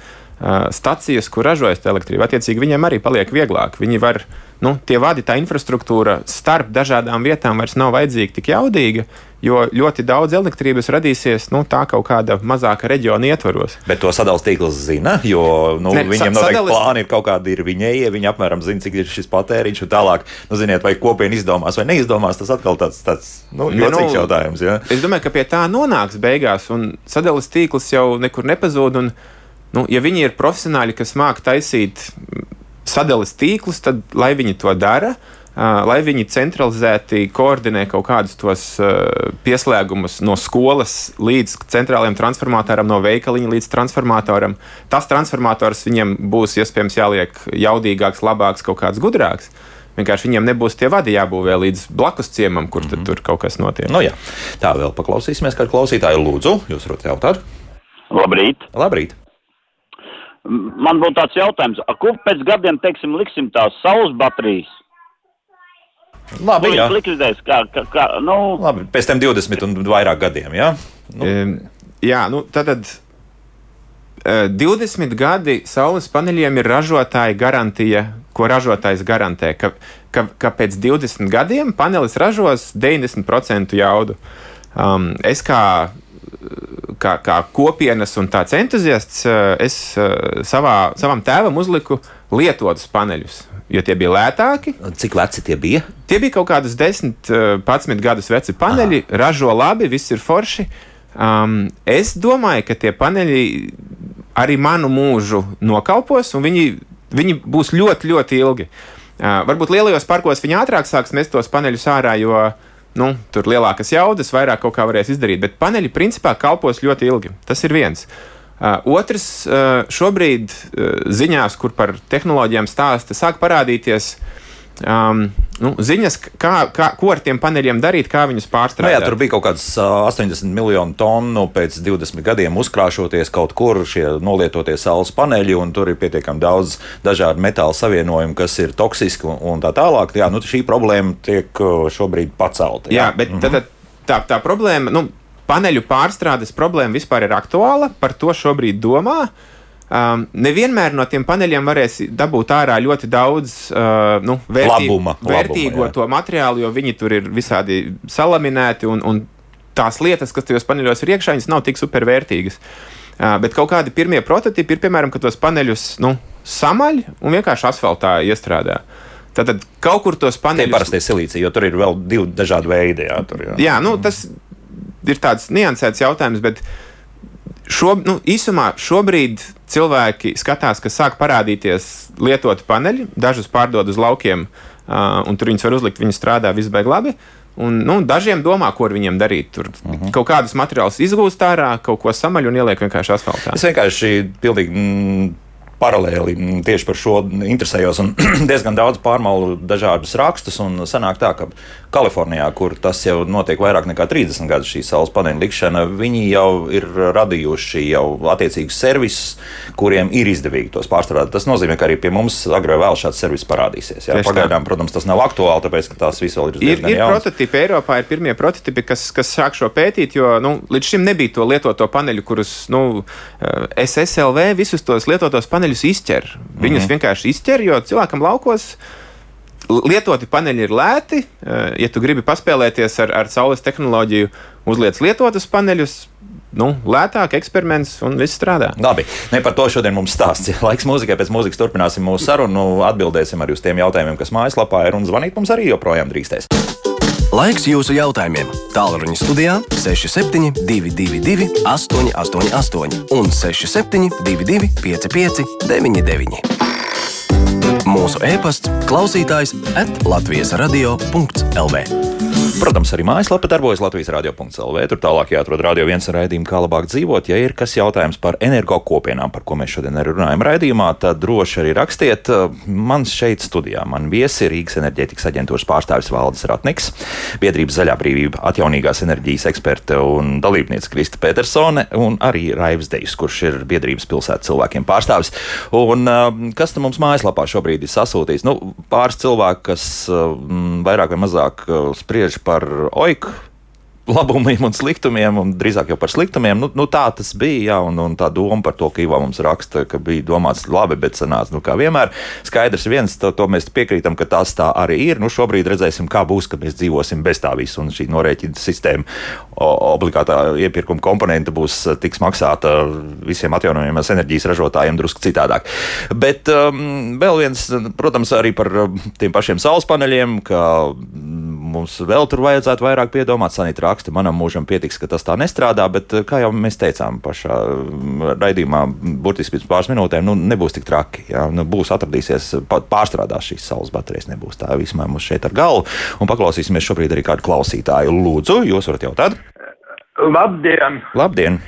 stacijas, kur ražojas elektrība. Attiecīgi, viņiem arī paliek vieglāk. Viņi var, nu, tie vadi, tā infrastruktūra starp dažādām vietām vairs nav vajadzīga tik jaudīga, jo ļoti daudz elektrības radīsies nu, tā kaut kāda mazāka reģiona ietvaros. Bet to sadalījuma tīkls zina, jo nu, ne, viņiem noteikti sadalis... plāni ir kaut kādi ir viņēji, viņi apmēram zina, cik ir šis patēriņš un tālāk. Nu, ziniet, vai kopiena izdomās vai neizdomās, tas atkal tāds, tāds nu, jocīgs nu, jautājums. Ja? Es domāju, ka pie tā nonāks beigās, un sadalījuma tīkls jau nekur nepazūd. Un, Nu, ja viņi ir profesionāļi, kas māca taisīt sadales tīklus, tad lai viņi to dara. Lai viņi centralizēti koordinē kaut kādus tos pieslēgumus no skolas līdz centrālajiem transformatoram, no veikaliņa līdz transformatoram. Tas transformators viņiem būs iespējams jāliek jaudīgāks, labāks, kaut kāds gudrāks. Vienkārši viņiem nebūs tie vadi jābūvē līdz blakus ciemam, kur mm -hmm. tur kaut kas notiek. Nu, jā. Tā vēl paklausīsimies, kādu klausītāju lūdzu. Jūs varat jautāt? Labrīt! Labrīt. Man būtu tāds jautājums, kur pēc gadiem, teiksim, liksim tās saules baterijas? Labi, jā. Likvidēs, kā, kā, kā, nu... Labi, pēc tam 20 un vairāk gadiem, jā? Nu. Um, jā, nu tad. 20 gadi saules paneļiem ir ražotāja garantija, ko ražotājs garantē, ka, ka, ka pēc 20 gadiem panelis ražos 90% jaudu. Um, es kā kā, kā kopienas un tāds entuziasts, eh, es eh, savā, savam tēvam uzliku lietotus paneļus. jo tie bija lētāki. Cik veci tie bija? Tie bija kaut kādus 10, 11 eh, gadus veci paneļi, Aha. ražo labi, viss ir forši. Um, es domāju, ka tie paneļi arī manu mūžu nokalpos, un viņi, viņi būs ļoti, ļoti ilgi. Uh, varbūt lielajos parkos viņi ātrāk sāks mest tos paneļus ārā, jo nu, tur lielākas jaudas, vairāk kaut kā varēs izdarīt. Bet paneļi principā kalpos ļoti ilgi. Tas ir viens. Uh, otrs, uh, šobrīd uh, ziņās, kur par tehnoloģijām stāsta, sāk parādīties um, nu, ziņas, kā, kā, ko ar tiem paneļiem darīt, kā viņus pārstrādāt. Nu, jā, tur bija kaut kāds uh, 80 miljonu tonu pēc 20 gadiem uzkrāšoties kaut kur šie nolietotie saules paneļi, un tur ir pietiekami daudz dažādu metāla savienojumu, kas ir toksiski un, un tā tālāk. Jā, nu, šī problēma tiek šobrīd pacelta. Jā, jā bet mhm. tad, tā, tā problēma. Nu, Paneļu pārstrādes problēma vispār ir aktuāla, par to šobrīd domā. Uh, Um, nevienmēr no tiem paneļiem varēs dabūt ārā ļoti daudz uh, nu, vērtī, labuma, vērtīgo labuma, jā. to materiālu, jo viņi tur ir visādi salaminēti un, un tās lietas, kas tajos paneļos ir iekšā, viņas nav tik supervērtīgas. Uh, bet kaut kādi pirmie prototypi ir, piemēram, ka tos paneļus nu, samaļ un vienkārši asfaltā iestrādā. Tātad kaut kur tos paneļus. Tā ir parastie silīcija, jo tur ir vēl divi dažādi veidi. Jā, tur, jā. jā nu, tas ir tāds niansēts jautājums, bet šo, nu, īsumā šobrīd cilvēki skatās, ka sāk parādīties lietoti paneļi, dažus pārdod uz laukiem, uh, un tur viņus var uzlikt, viņi strādā, viss beigas labi. Un, nu, dažiem domā, ko ar viņiem darīt. Tur uh mhm. -huh. kaut kādus materiālus izgūst ārā, kaut ko samaļ un ieliek vienkārši asfaltā. Es vienkārši pilnīgi mm, paralēli tieši par šo interesējos un [clears throat] diezgan daudz pārmalu dažādus rakstus. Sanāk tā, ka Kalifornijā, kur tas jau notiek vairāk nekā 30 gadus, šī saules paneļa likšana, viņi jau ir radījuši jau attiecīgus servisus, kuriem ir izdevīgi tos pārstrādāt. Tas nozīmē, ka arī pie mums agrāk vai vēl šāds servis parādīsies. Jā, pagaidām, protams, tas nav aktuāli, tāpēc ka tās visas vēl ir. Ir, ir jauns. prototipi Eiropā, ir pirmie prototipi, kas, kas sāk šo pētīt, jo nu, līdz šim nebija to lietoto paneļu, kurus nu, eh, SSLV visus tos lietotos paneļus izķer. Viņus mm -hmm. vienkārši izķer, jo cilvēkam laukos lietoti paneļi ir lēti. Eh, ja tu gribi paspēlēties ar, ar saules tehnoloģiju, uzliec lietotus paneļus. Nu, lētāk, eksperiments un viss strādā. Labi, ne par to šodien mums stāsts. [laughs] Laiks mūzikai, pēc mūzikas turpināsim mūsu sarunu, atbildēsim arī uz tiem jautājumiem, kas mājaslapā ir, un zvanīt mums arī joprojām drīkstēs. Laiks jūsu jautājumiem. Tālruņa studijā 6722, 888, un 6722, 559, 99. Mūsu e-pasts, klausītājs, atlatvijas radio.lv. Protams, arī mājaslapa darbojas Latvijas radio.CLV. Tur tālāk jāatrod radio viens raidījums, kā labāk dzīvot. Ja ir kas jautājums par energo kopienām, par ko mēs šodien arī runājam raidījumā, tad droši arī rakstiet. Man šeit studijā man viesi Rīgas enerģētikas aģentūras pārstāvis Valdis Ratniks, biedrības Zaļā brīvība atjaunīgās enerģijas eksperte un dalībniece Krista Petersone un arī Raivs Dejs, kurš ir biedrības pilsētas cilvēkiem pārstāvis. Un kas tam mums mājaslapā šobrīd ir sasūtījis? Nu, pāris cilvēki, kas vairāk vai mazāk spriež par oiku labumiem un sliktumiem, un drīzāk jau par sliktumiem. Nu, nu, tā tas bija, jā, un, un tā doma par to, ka Ivo mums raksta, ka bija domāts labi, bet sanāca, nu, kā vienmēr. Skaidrs viens, to, to mēs piekrītam, ka tas tā arī ir. Nu, šobrīd redzēsim, kā būs, kad mēs dzīvosim bez tā visa, un šī norēķina sistēma, obligātā iepirkuma komponente būs tiks maksāta visiem atjaunojamās enerģijas ražotājiem drusku citādāk. Bet um, vēl viens, protams, arī par tiem pašiem saules paneļiem, ka mums vēl tur vajadzētu vairāk piedomāt. Sanita raksta, manam mūžam pietiks, ka tas tā nestrādā, bet kā jau mēs teicām pašā raidījumā, burtiski pēc pāris minūtēm, nu, nebūs tik traki. Jā, nu, būs atradīsies, pārstrādās šīs saules baterijas, nebūs tā vismaz mums šeit ar galvu. Un paklausīsimies šobrīd arī kādu klausītāju. Lūdzu, jūs varat jautāt? Labdien! Labdien.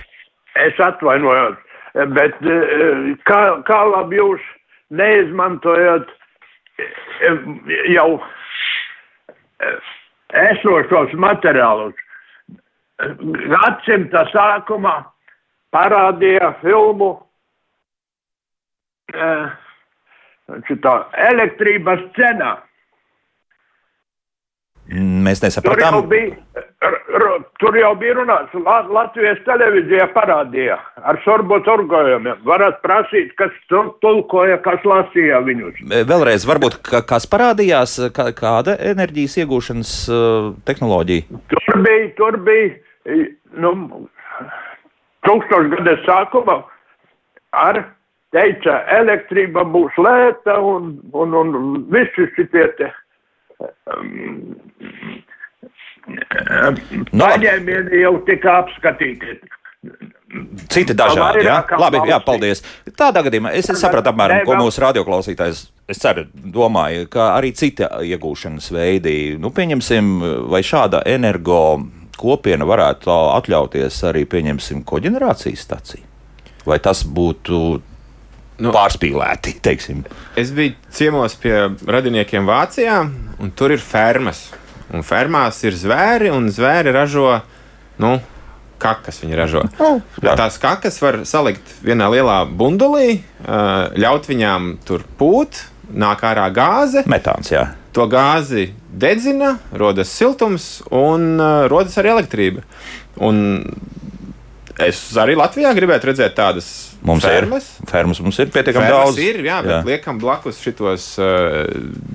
Es atvainojos, bet eh, kā, kā labi jūs neizmantojat eh, jau esošos materiālus. Gadsimta sākumā parādīja filmu šitā elektrības cenā. Mēs nesapratām. Tur jau bija, tur jau bija runāts, Latvijas televīzija parādīja ar sorbo turgojumiem. Varat prasīt, kas tulkoja, kas lasīja viņus. Vēlreiz, varbūt kas parādījās, kāda enerģijas iegūšanas uh, tehnoloģija? Tur bija, tur bija, nu, tūkstošgades sākuma ar teica, elektrība būs lēta un, un, un visi šitie te. Um, No. Paņēmieni jau tika apskatīti. Citi dažādi. Jā, Labi, jā, paldies. Tādā gadījumā es sapratu apmēram, ko mūsu radioklausītājs, es ceru, domāja, ka arī citi iegūšanas veidi, nu, pieņemsim, vai šāda energo kopiena varētu atļauties arī, pieņemsim, koģenerācijas staciju. Vai tas būtu nu, pārspīlēti, teiksim? Es biju ciemos pie radiniekiem Vācijā, un tur ir fermas. Un fermās ir zvēri, un zvēri ražo nu, kakas. Viņi ražo. Oh, jā. Tās kakas var salikt vienā lielā bundulī, ļaut viņām tur pūt, nāk ārā gāze. Metāns, jā. To gāzi dedzina, rodas siltums un rodas arī elektrība. Un es arī Latvijā gribētu redzēt tādas Mums fermas. ir fermas, mums ir pietiekami Fermas daudz. ir, jā, bet jā. liekam blakus šitos uh,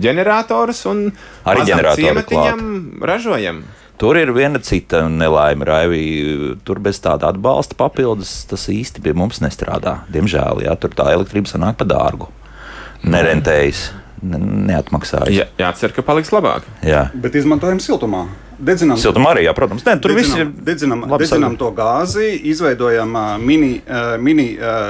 ģeneratorus un Arī ciematiņam ražojam. Tur ir viena cita nelaime, Raivī. Tur bez tāda atbalsta papildus tas īsti pie mums nestrādā. Diemžēl, jā, tur tā elektrība sanāk par dārgu. Nerentējas, ne, neatmaksājas. Jā, jācer, ka paliks labāk. Jā. Bet izmantojam siltumā. Dedzinām, Siltumā arī, jā, protams. Nē, tur viss ir. dedzinām, dedzinām, to gāzi, izveidojam mini, mini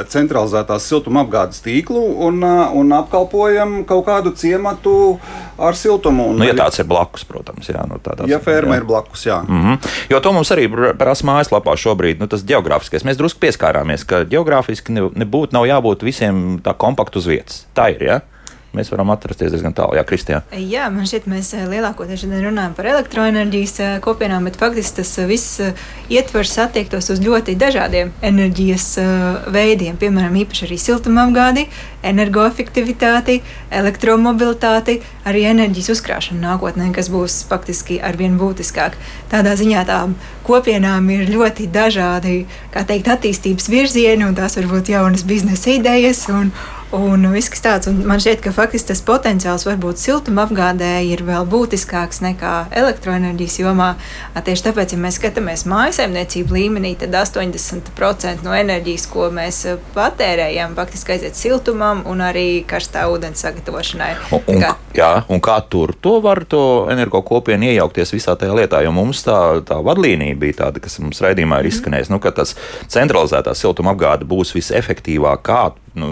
centralizētās siltumapgādes tīklu un, un apkalpojam kaut kādu ciematu ar siltumu. Un, Nu, ja tāds ir blakus, protams, jā, nu, tādā ja ferma ir blakus, jā. Mm -hmm. Jo to mums arī pr- prasa mājaslapā šobrīd, nu, tas geogrāfiskais. Mēs drusku pieskārāmies, ka geogrāfiski ne- nebūtu, nav jābūt visiem tā kompakti uz vietas. Tā ir, jā. Mēs varam atrasties diezgan tālu, jā, Kristija. Jā, man šķiet, mēs eh, lielākoties runājam par elektroenerģijas eh, kopienām, bet faktiski tas eh, viss ietvers attiektos uz ļoti dažādiem enerģijas veidiem. Piemēram, īpaši arī siltumapgādi, energoefektivitāti, elektromobilitāti, arī enerģijas uzkrāšanu nākotnē, kas būs faktiski arvien būtiskāk. Tādā ziņā tām kopienām ir ļoti dažādi kā teikt, attīstības virzieni, un tās var būt jaunas biznesa idejas. Un, Un viss kas tāds, un man šķiet, ka faktiski tas potenciāls varbūt siltumapgādē ir vēl būtiskāks nekā elektroenerģijas jomā. Tieši tāpēc, ja mēs skatāmies mājasemniecību līmenī, tad 80% no enerģijas, ko mēs patērējam, faktiski aiziet siltumam un arī karstā ūdens sagatavošanai. Un, un, kā- jā, un kā tur to var to energo kopienu iejaukties visā tajā lietā? Jo mums tā, tā vadlīnija bija tāda, kas mums raidījumā ir izskanējusi, nu, ka tas centralizētā siltumapgāde būs visefektīvākā. Nu,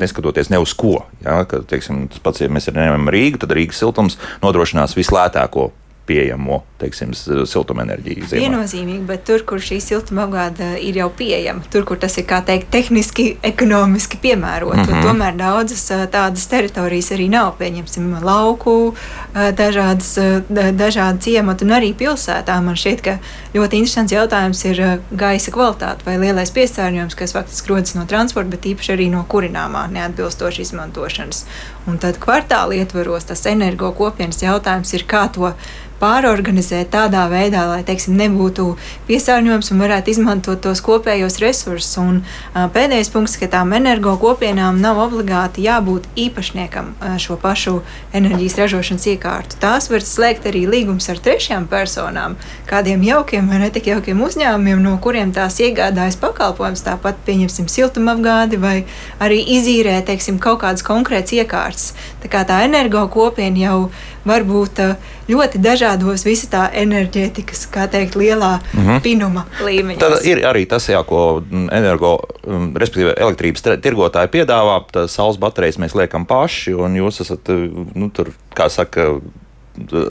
neskatoties ne uz ko. Ja, ka, teiksim, tas pats, ja mēs ņemam Rīgu, tad Rīgas siltums nodrošinās vislētāko pieejamo teiksim, siltumenerģiju. Viennozīmīgi, bet tur, kur šī siltumapgāde ir jau pieejama, tur, kur tas ir teikt, tehniski, ekonomiski piemērots, mm. -hmm. tomēr daudzas ā, tādas teritorijas arī nav. Pieņemsim, lauku, ā, dažādas, ā, da- dažādi ciemati un arī pilsētā. Man šķiet, ka ļoti interesants jautājums ir gaisa kvalitāte vai lielais piesārņojums, kas faktiski rodas no transporta, bet īpaši arī no kurināmā neatbilstošas izmantošanas. Un tad kvartāla ietvaros tas energo kopienas jautājums ir, kā to pārorganizēt tādā veidā, lai teiksim, nebūtu piesārņojums un varētu izmantot tos kopējos resursus. Un, pēdējais punkts, ka tām energo kopienām nav obligāti jābūt īpašniekam šo pašu enerģijas ražošanas iekārtu. Tās var slēgt arī līgums ar trešajām personām, kādiem jaukiem vai netik jaukiem uzņēmumiem, no kuriem tās iegādājas pakalpojumus, tāpat pieņemsim siltumapgādi vai arī izīrē teiksim, kaut kādas konkrētas iekārtas. Tā kā tā energo kopiena jau var būt uh, ļoti dažādos visa tā enerģētikas, kā teikt, lielā mm -hmm. pinuma līmeņa. Tad ir arī tas, jā, ko mm, energo, mm, respektīvi elektrības tirgotāji piedāvā. Tā saules baterijas mēs liekam paši, un jūs esat, nu, tur, kā saka,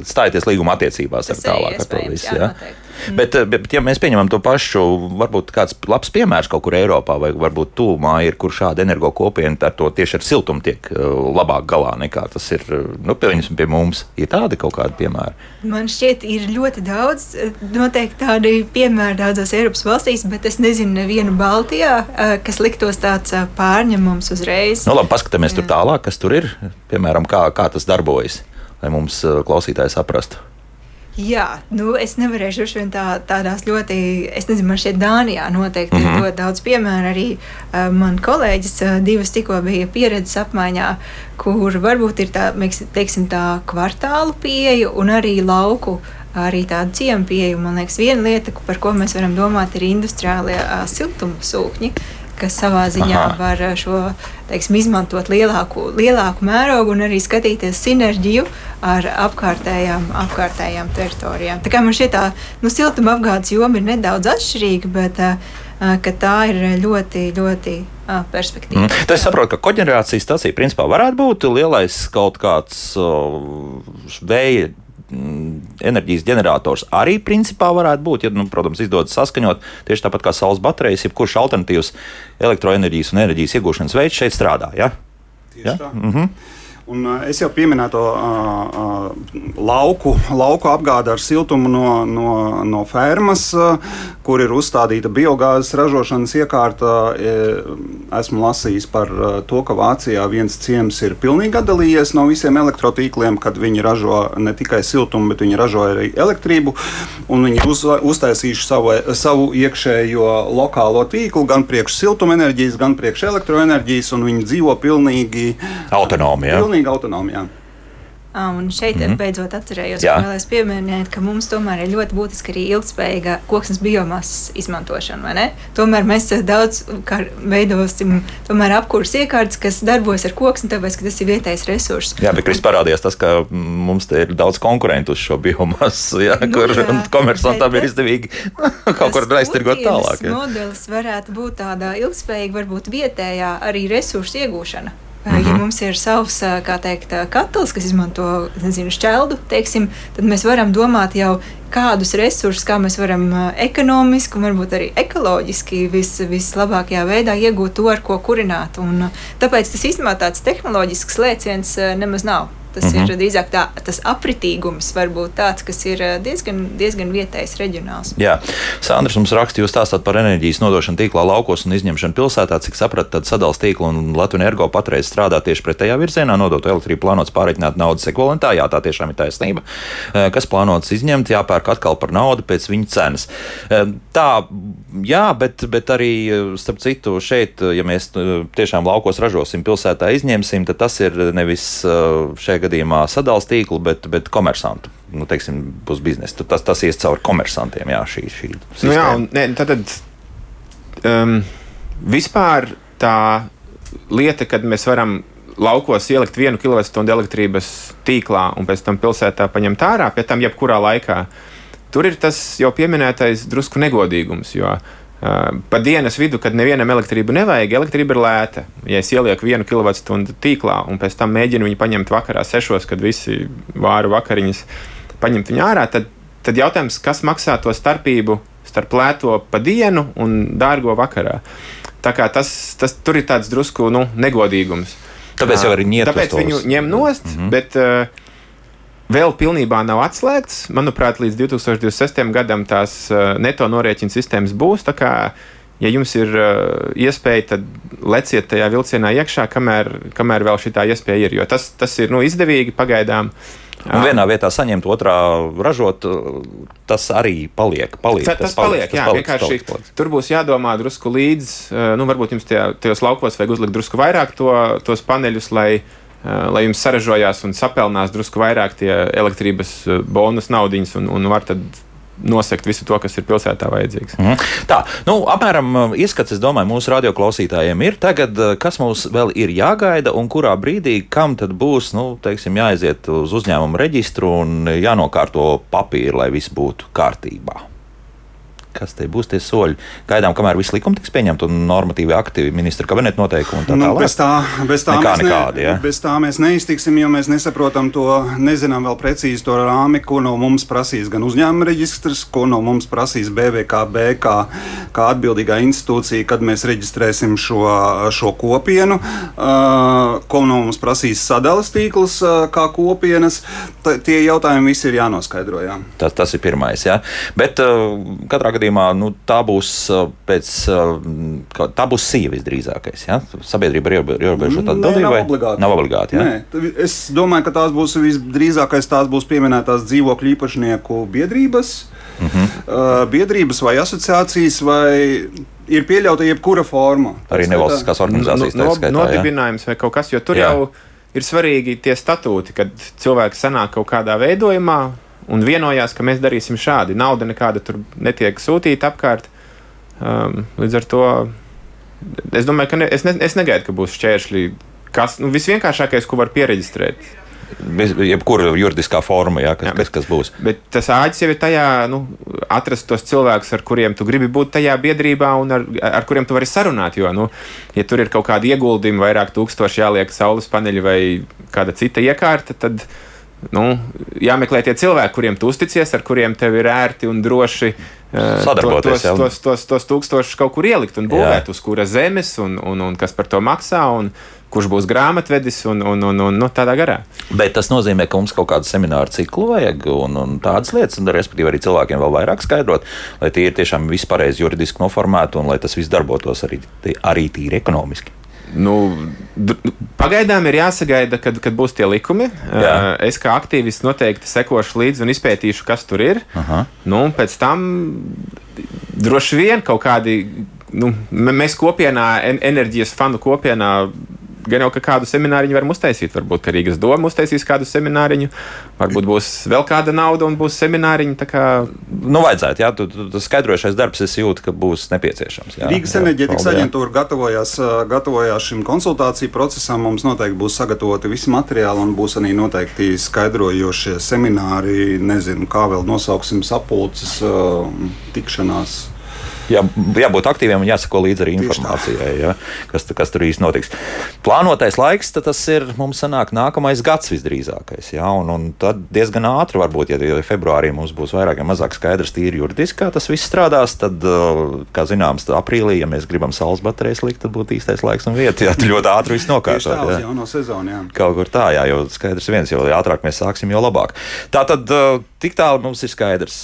stājieties līguma attiecībās ar Tas ir tālāk ar to visu. jā, Jā. noteikti. Bet, eh, bet, ja mēs pieņemam to pašu, varbūt kāds labs piemērs kaut kur Eiropā, vai varbūt tūmā ir, kur šāda energo kopiena ar to tieši ar siltumu tiek eh, labāk galā nekā tas ir, eh, nu, pieņemsim, pie mums. Ir tādi kaut kādi piemēri. Man šķiet, ir ļoti daudz, noteikti tādi piemēri daudzās Eiropas valstīs, bet es nezinu, nevienu Baltijā, kas liktos tāds pārņemums uzreiz. Nu, labi, paskatāmies tur tālāk, kas tur ir. Piemēram, kā, kā tas darbojas, lai mums eh, klausītāji saprastu. Jā, nu, es nevarēšu droši vien tā, tādās ļoti, es nezinu, man šeit Dānijā noteikti mm. -hmm. ir ļoti daudz piemēru. Arī uh, man kolēģis uh, divas tikko bija pieredzes apmaiņā, kur varbūt ir tā, meiks- teiksim, tā kvartālu pieeja un arī lauku. Arī tāda ciema pieeja. Man liekas, viena lieta, par ko mēs varam domāt, ir industriālie uh, siltumsūkņi, kas savā ziņā Aha. var šo teiksim, izmantot lielāku, lielāku mērogu un arī skatīties sinerģiju ar apkārtējām, apkārtējām teritorijām. Tā kā man šķiet, tā nu, siltumapgādes joma ir nedaudz atšķirīga, bet ka tā ir ļoti, ļoti perspektīva. Mm. Tad es saprotu, ka koģenerācijas stācija principā varētu būt lielais kaut kāds uh, vēja enerģijas ģenerators arī principā varētu būt, ja, nu, protams, izdodas saskaņot tieši tāpat kā saules baterijas, jebkurš alternatīvs elektroenerģijas un enerģijas iegūšanas veids šeit strādā. Ja? Tieši ja? tā. Mm -hmm. Un es jau pieminēju to uh, lauku, [laughs] lauku apgādi ar siltumu no, no, no fermas, uh, kur ir uzstādīta biogāzes ražošanas iekārta. Esmu lasījis par to, ka Vācijā viens ciems ir pilnīgi atdalījies no visiem elektrotīkliem, kad viņi ražo ne tikai siltumu, bet viņi ražo arī elektrību. Viņi uz, uztaisījuši savu, savu iekšējo lokālo tīklu gan priekš siltumenerģijas, gan priekš elektroenerģijas, un viņi dzīvo pilnīgi autonomi. Ja? Pilnīgi pilnīga autonomija. Un šeit mm -hmm. beidzot atcerējos, ka vēlēs pieminēt, ka mums tomēr ir ļoti būtiska arī ilgspējīga koksnes biomasas izmantošana. Tomēr mēs daudz veidosim apkurses iekārtas, kas darbojas ar koksni, tāpēc, ka tas ir vietējais resurs. Jā, bet Kris parādījās tas, ka mums ir daudz konkurentu uz šo biomasu, jā, nu, kur jā, [laughs] komersantam ir izdevīgi [laughs] kaut kur aiztirgot tālāk. Jā. Modelis varētu būt tāda ilgspējīga, varbūt vietējā arī resursu iegūšana. Mm -hmm. Ja mums ir savs teikt, katls, kas izmanto nezinu, šķeldu, teiksim, tad mēs varam domāt jau, kādus resursus, kā mēs varam ekonomiski un varbūt arī ekoloģiski vis, vislabākajā veidā iegūt to, ar ko kurināt. Un, tāpēc tas īstenībā tāds tehnoloģisks lēciens nemaz nav. Tas mm -hmm. ir drīzāk tā, tas apritīgums, varbūt tāds, kas ir eh, diezgan, diezgan vietējs, reģionāls. Jā, Sandrs mums raksta, jūs stāstāt par enerģijas nodošanu tīklā laukos un izņemšanu pilsētā. Cik sapratu, tad sadalījuma tīkla un Latvijas energo patreiz strādā tieši pretējā virzienā, nodot elektrību plānots pārreikināt naudas ekvivalentā. Jā, tā tiešām ir taisnība. Eh, kas plānots izņemt, jāpērk atkal par naudu pēc viņa cenas. Eh, tā, jā, bet, bet arī, starp citu, šeit, ja mēs tiešām laukos ražosim, pilsētā izņemsim, tad tas ir nevis šeit šajā gadījumā sadalījuma tīklu, bet, bet komersantu. Nu, teiksim, būs biznesa. Tas, tas ies cauri komersantiem, jā, šī, šī sistēma. Nu, jā, un, ne, tad, tad um, vispār tā lieta, kad mēs varam laukos ielikt vienu kilovatstundu elektrības tīklā un pēc tam pilsētā paņemt ārā, pie tam jebkurā laikā. Tur ir tas jau pieminētais drusku negodīgums, jo Pa dienas vidu, kad nevienam elektrību nevajag, elektrība ir lēta. Ja es ielieku vienu kilovatstundu tīklā un pēc tam mēģinu viņu paņemt vakarā, sešos, kad visi vāru vakariņas, paņemt viņu ārā, tad, tad jautājums, kas maksā to starpību starp lēto pa dienu un dārgo vakarā. Tā kā tas, tas tur ir tāds drusku nu, negodīgums. Tāpēc jau arī ņemt Tāpēc viņu ņem nost, mm -hmm. bet uh, vēl pilnībā nav atslēgts. Manuprāt, līdz 2026. gadam tās uh, neto norēķina sistēmas būs. Ja jums ir uh, iespēja, tad leciet tajā vilcienā iekšā, kamēr, kamēr vēl šī iespēja ir. Jo tas, tas ir nu, izdevīgi pagaidām. Un vienā vietā saņemt, otrā ražot, tas arī paliek. paliek tas, tas, tas paliek, tas jā, paliek, vienkārši paliek, paliek. tur būs jādomā drusku līdzi. Nu, varbūt jums tajā, tajos laukos vajag uzlikt drusku vairāk to, tos paneļus, lai lai jums saražojās un sapelnās drusku vairāk tie elektrības bonus naudiņas un, un var tad nosegt visu to, kas ir pilsētā vajadzīgs. Mm. Tā, nu, apmēram ieskats, es domāju, mūsu radioklausītājiem ir tagad, kas mums vēl ir jāgaida un kurā brīdī, kam tad būs, nu, teiksim, jāaiziet uz uzņēmumu reģistru un jānokārto papīri, lai viss būtu kārtībā kas te būs tie soļi. Gaidām, kamēr viss likums tiks pieņemts un normatīvi aktīvi ministra kabineta noteikumi. Tā, nu, bez tā, bez tā, Nekā, mēs, nekādi, ja? bez tā mēs neiztiksim, jo mēs nesaprotam to, nezinām vēl precīzi to rāmi, ko no mums prasīs gan uzņēmuma reģistrs, ko no mums prasīs BVKB kā, kā atbildīgā institūcija, kad mēs reģistrēsim šo, šo kopienu, uh, ko no mums prasīs sadales tīkls uh, kā kopienas. T tie jautājumi visi ir jānoskaidro. Jā. Tas, tas ir pirmais. Ja? Bet uh, katrā gadījumā gadījumā nu, tā būs uh, pēc uh, tā būs sīva visdrīzākais. Ja? Sabiedrība ir ierobežota atbildība. Nav obligāti. Nav obligāti ja? Nē, es domāju, ka tās būs visdrīzākais tās būs pieminētās dzīvokļu īpašnieku biedrības. Uh mhm. -huh. uh, biedrības vai asociācijas, vai ir pieļauta jebkura forma. Arī nevalstiskās organizācijas no, no, skaitā, nodibinājums ja? vai kaut kas, jo tur jā. jau ir svarīgi tie statūti, kad cilvēks sanāk kaut kādā veidojumā, un vienojās, ka mēs darīsim šādi. Nauda nekāda tur netiek sūtīta apkārt. Um, līdz ar to Es domāju, ka ne, es, ne, es negaidu, ka būs šķēršļi. Kas nu, visvienkāršākais, ko var pieregistrēt? Jebkura juridiskā forma, jā, kas, jā, bet, kas, kas būs. Bet tas āķis jau ir tajā, nu, atrast tos cilvēkus, ar kuriem tu gribi būt tajā biedrībā un ar, ar kuriem tu vari sarunāt. Jo, nu, ja tur ir kaut kādi ieguldījumi, vairāk tūkstoši jāliek saules paneļi vai kāda cita iekārta, tad nu, jāmeklē tie cilvēki, kuriem tu uzticies, ar kuriem tev ir ērti un droši. Uh, Sadarboties, tos, tos, tos, tos tūkstošus kaut kur ielikt un būvēt, jā. uz kura zemes un, un, un kas par to maksā. Un, kurš būs grāmatvedis un, un, un, un nu, tādā garā. Bet tas nozīmē, ka mums kaut kādu semināru ciklu vajag un, un tādas lietas, un respektīvi arī cilvēkiem vēl vairāk skaidrot, lai tie ir tiešām vispārēji juridiski noformēti un lai tas viss darbotos arī, arī tīri ekonomiski. Nu, pagaidām ir jāsagaida, kad, kad būs tie likumi. Jā. Es kā aktīvists noteikti sekošu līdzi un izpētīšu, kas tur ir. Aha. Nu, pēc tam droši vien kaut kādi. Nu, mēs kopienā, enerģijas fanu kopienā gan jau kādu semināriņu varam uztaisīt. Varbūt Rīgas doma uztaisīs kādu semināriņu, varbūt būs vēl kāda nauda un būs semināriņi. Kā... Nu, vajadzētu, jā, tu skaidrošais darbs, es jūtu, ka būs nepieciešams. Jā, Rīgas enerģētikas aģentūra gatavojās, gatavojās šim konsultāciju procesam. Mums noteikti būs sagatavoti visi materiāli un būs arī noteikti skaidrojošie semināri. Nezinu, kā vēl nosauksim sapulces, tikšanās jā, jābūt aktīviem un jāsako līdzi arī informācijai, ja, kas, kas tur īsti notiks. Plānotais laiks tas ir mums sanāk nākamais gads visdrīzākais. Ja, un, un tad diezgan ātri, varbūt, ja, ja februārī mums būs vairāk vai mazāk skaidrs, tīri juridiski, kā tas viss strādās, tad, uh, kā zināms, aprīlī, ja mēs gribam saules baterijas likt, tad būtu īstais laiks un vieta. Jā, ļoti ātri viss nokārtot. Jā, no sezonu, jā. Kaut kur tā, jā, jo skaidrs viens, jo ātrāk mēs sāksim, jo labāk. Tā tad uh, tik tālu mums ir skaidrs.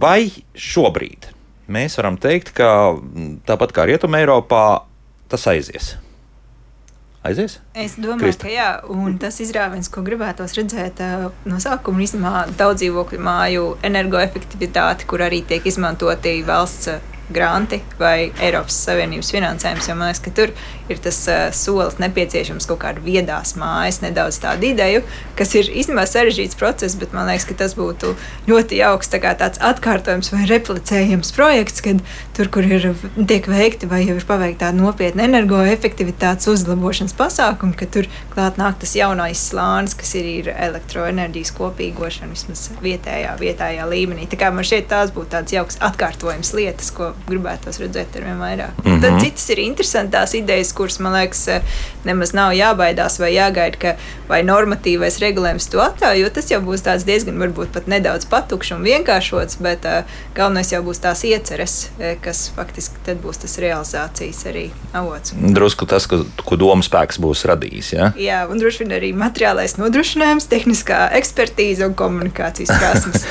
Vai šobrīd mēs varam teikt, ka tāpat kā Rietumē, Eiropā, tas aizies. Aizies? Es domāju, Krista. ka jā, un tas izrāviens, ko gribētos redzēt no sākuma, ir daudz dzīvokļu māju energoefektivitāte, kur arī tiek izmantoti valsts granti vai Eiropas Savienības finansējums. Jo man liekas, ka tur ir tas uh, solis nepieciešams kaut kāda viedās mājas, nedaudz tādu ideju, kas ir īstenībā sarežģīts process, bet man liekas, ka tas būtu ļoti jauks tā tāds atkārtojums vai replicējams projekts, kad tur, kur ir tiek veikti vai jau ir paveikti tādi nopietni energoefektivitātes uzlabošanas pasākumi, ka tur klāt nāk tas jaunais slānis, kas ir, ir elektroenerģijas kopīgošana vismaz vietējā, vietējā līmenī. Tā kā man šķiet, tās būtu tādas jauks atkārtojums lietas, ko gribētos redzēt ar vien vairāk. Mm -hmm. Tad citas ir interesantas idejas, kuras man liekas, eh, nemaz nav jābaidās vai jāgaida, ka vai normatīvais regulējums to atļauj, jo tas jau būs diezgan varbūt pat nedaudz patukšs un vienkāršots, bet uh, galvenais jau būs tās ieceres, eh, kas faktiski tad būs tas realizācijas arī avots. Drusku tas, ko, ko domu spēks būs radījis. Ja? Jā, un droši vien arī materiālais nodrošinājums, tehniskā ekspertīze un komunikācijas prasmes.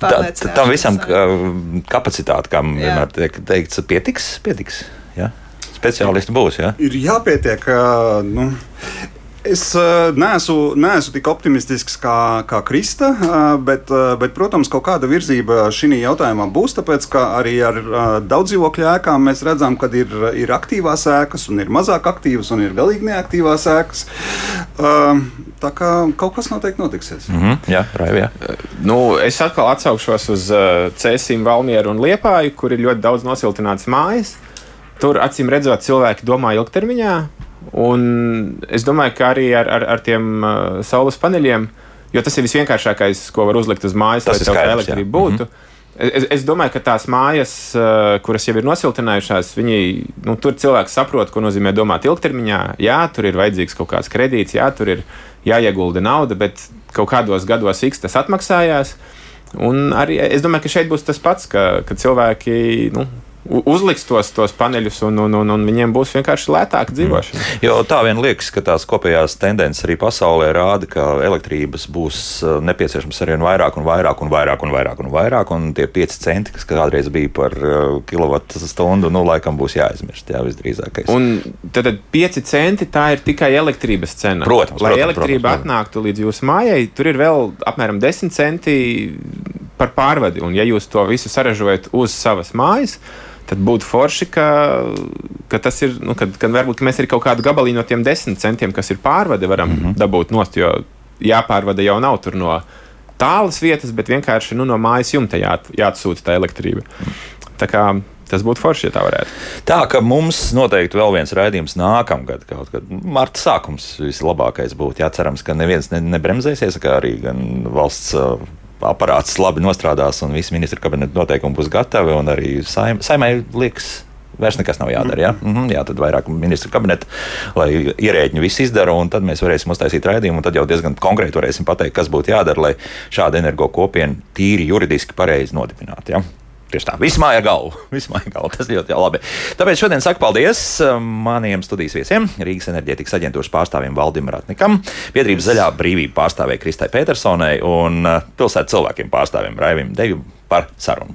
tā, [laughs] tā, tam visam kapacitāte, kā vienmēr tiek teikts, pietiks. pietiks ja? Speciālisti būs. Ja? Ir jāpietiek. Nu, Es uh, neesmu, neesmu tik optimistisks kā, kā Krista, uh, bet, uh, bet, protams, kaut kāda virzība šī jautājumā būs. Tāpēc, ka arī ar daudz dzīvokļu ēkām mēs redzam, ka ir, ir aktīvās ēkas, un ir mazāk aktīvas, un ir galīgi neaktīvās ēkas. Tā kā kaut kas noteikti notiksies. Mm -hmm, jā, raiv, jā. Nu, es atkal atsaukšos uz Cēsīm, Valmieru un Liepāju, kur ir ļoti daudz nosiltināts mājas. Tur acīm redzot, cilvēki domā ilgtermiņā, Un es domāju, ka arī ar, ar, ar tiem uh, saules paneļiem, jo tas ir visvienkāršākais, ko var uzlikt uz mājas, tas lai tā elektrība būtu. Mm -hmm. Es, es domāju, ka tās mājas, uh, kuras jau ir nosiltinājušās, viņi, nu, tur cilvēks saprot, ko nozīmē domāt ilgtermiņā. Jā, tur ir vajadzīgs kaut kāds kredīts, jā, tur ir jāiegulda nauda, bet kaut kādos gados X tas atmaksājās. Un arī es domāju, ka šeit būs tas pats, ka, ka cilvēki nu, uzliks tos, tos paneļus, un, un, un, un viņiem būs vienkārši lētāka dzīvošana. Mm. Jo tā vien liekas, ka tās kopējās tendences arī pasaulē rāda, ka elektrības būs uh, nepieciešams arvien vairāk un vairāk un vairāk un vairāk un vairāk, un tie 5 centi, kas kādreiz bija par uh, kilovatu stundu, nu laikam būs jāaizmirst, jā, visdrīzākais. Un tad 5 centi tā ir tikai elektrības cena. Protams, Lai protams, elektrība protams, atnāktu līdz jūsu mājai, tur ir vēl apmēram 10 centi par pārvadi, un ja jūs to visu saražojat uz savas mājas, tad būtu forši, ka, ka tas ir, nu, kad, kad varbūt ka mēs arī kaut kādu gabaliņu no tiem desmit centiem, kas ir pārvade, varam mm -hmm. dabūt nost, jo jāpārvada jau nav tur no tālas vietas, bet vienkārši nu, no mājas jumta jā, jāatsūta tā elektrība. Tā kā Tas būtu forši, ja tā varētu. Tā ka mums noteikti vēl viens raidījums nākamgad, kaut kad marta sākums vislabākais būtu. Jā, cerams, ka neviens ne, nebremzēsies, ka arī valsts aparāts labi nostrādās un visi ministra kabineta noteikumi būs gatavi un arī saim, saimai liekas. Vairs nekas nav jādara. Ja? Mm -hmm, jā, tad vairāk ministru kabineta, lai ierēģi visu izdara, un tad mēs varēsim uztaisīt raidījumu. Tad jau diezgan konkrēti varēsim pateikt, kas būtu jādara, lai šāda energo kopiena tīri juridiski pareizi nodibinātu. Ja? Tieši tā, viss māja galva. [laughs] Viss māja galva. Tas ļoti labi. Tāpēc šodien saku paldies um, maniem studijas viesiem, Rīgas enerģētikas aģentūras pārstāvim Valdim Ratnikam, Biedrības zaļā brīvība pārstāvēja Kristai Petersonai un uh, pilsētas cilvēkiem pārstāvim Raivim Devim par sarunu.